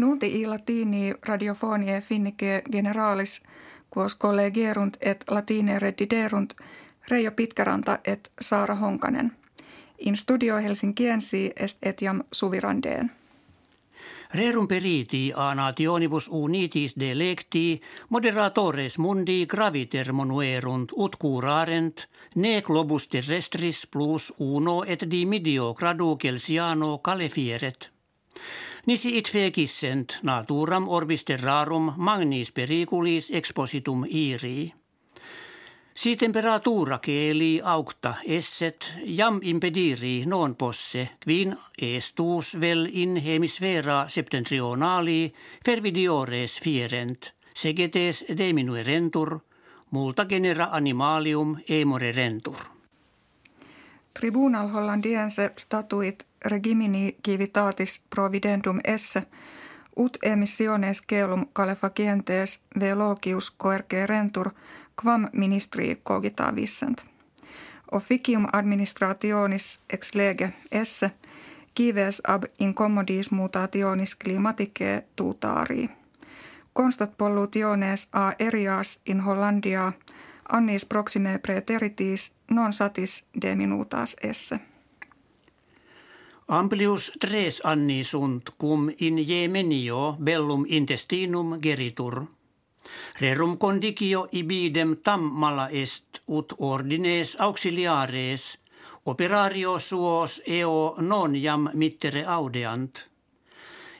Nunti i latini radiofonie finnike generalis quos collegerunt et latine rediderunt Reijo Pitkäranta et Saara Honkanen. In studio Helsinkiensi est etiam suvirandeen. Rerum periti a nationibus unitis delecti moderatores mundi graviter monuerunt ut curarent ne globus terrestris plus uno et dimidio gradu Celsiano calefieret. Nisi it fecissent naturam orbis terrarum magnis periculis expositum irii. Si temperatura keeli aukta esset jam impediri non posse quin estus vel in hemisfera septentrionali fervidiores fierent, segetes diminuerentur, multa genera animalium emore rentur. Tribunal hollandiense statuit regimini civitatis providendum esse ut emissiones celum calefacientes velogius coerce rentur quam ministri cogita vissent. Officium administrationis ex lege esse kives ab incommodis mutationis climaticae tutarii. Constat pollutiones a erias in Hollandia annis proxime preteritis non satis de minutas esse. Amplius tres anni sunt cum in Jemenio bellum intestinum geritur. Rerum condicio ibidem tam mala est ut ordines auxiliares operario suos eo non jam mittere audeant.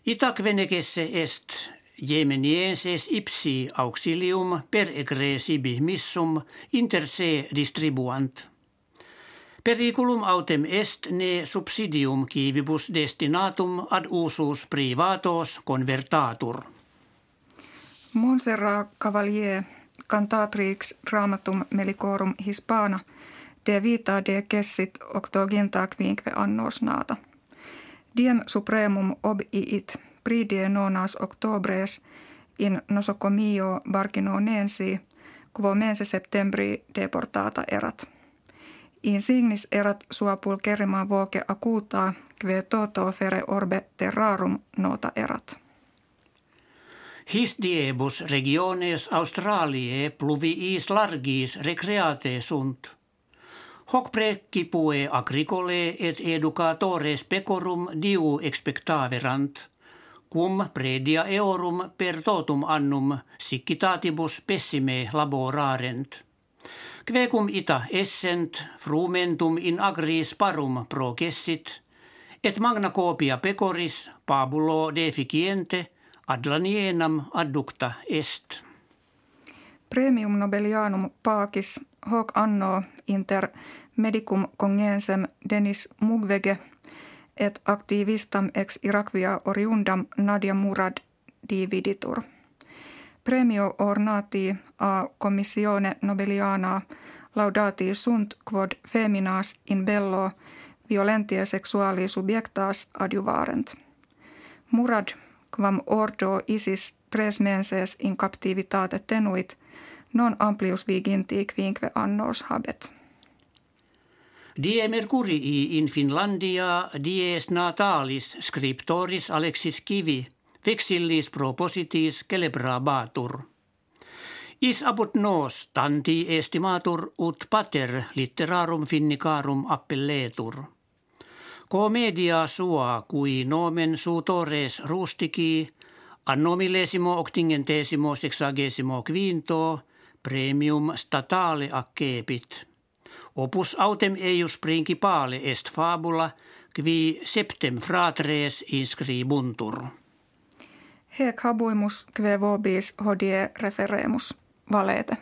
Itac venegesse est Jemenienses ipsi auxilium per egre sibi missum inter se distribuant. Periculum autem est ne subsidium civibus destinatum ad usus privatos convertatur. Monserrat Cavalier cantatrix dramatum melicorum hispana de vita de kessit octoginta quinque annos nata. Diem supremum ob iit pridie nonas octobres in nosocomio barcinonensi quo mense septembri deportata erat. Insignis erat sua pulcherima voce acuta kve toto fere orbe terrarum nota erat. His diebus regiones Australiae pluviis largis recreate sunt. Hoc precipue agricole et educatores pecorum diu expectaverant, cum predia eorum per totum annum siccitatibus pessime laborarent. Quecum ita essent frumentum in agris parum processit, et magna copia pecoris pabulo deficiente ad lanienam adducta est. Premium Nobelianum pacis hoc anno inter medicum congensem Denis Mukwege et activistam ex Irakvia oriundam Nadia Murad dividitur. Premio ornati a commissione nobeliana laudati sunt quod feminas in bello violentie sexuali subjectas adjuvarent. Murad quam ordo isis tres menses in captivitate tenuit non amplius viginti quinque annos habet. Die Mercurii in Finlandia dies natalis scriptoris Alexis Kivi – vexillis propositis celebrabatur. Is abut nos tanti estimatur ut pater litterarum finnicarum appelletur. Comedia sua cui nomen sutores rustici anno millesimo octingentesimo sexagesimo quinto premium statale accepit. Opus autem eius principale est fabula qui septem fratres inscribuntur. Hec habuimus kve vobis hodie referemus valete.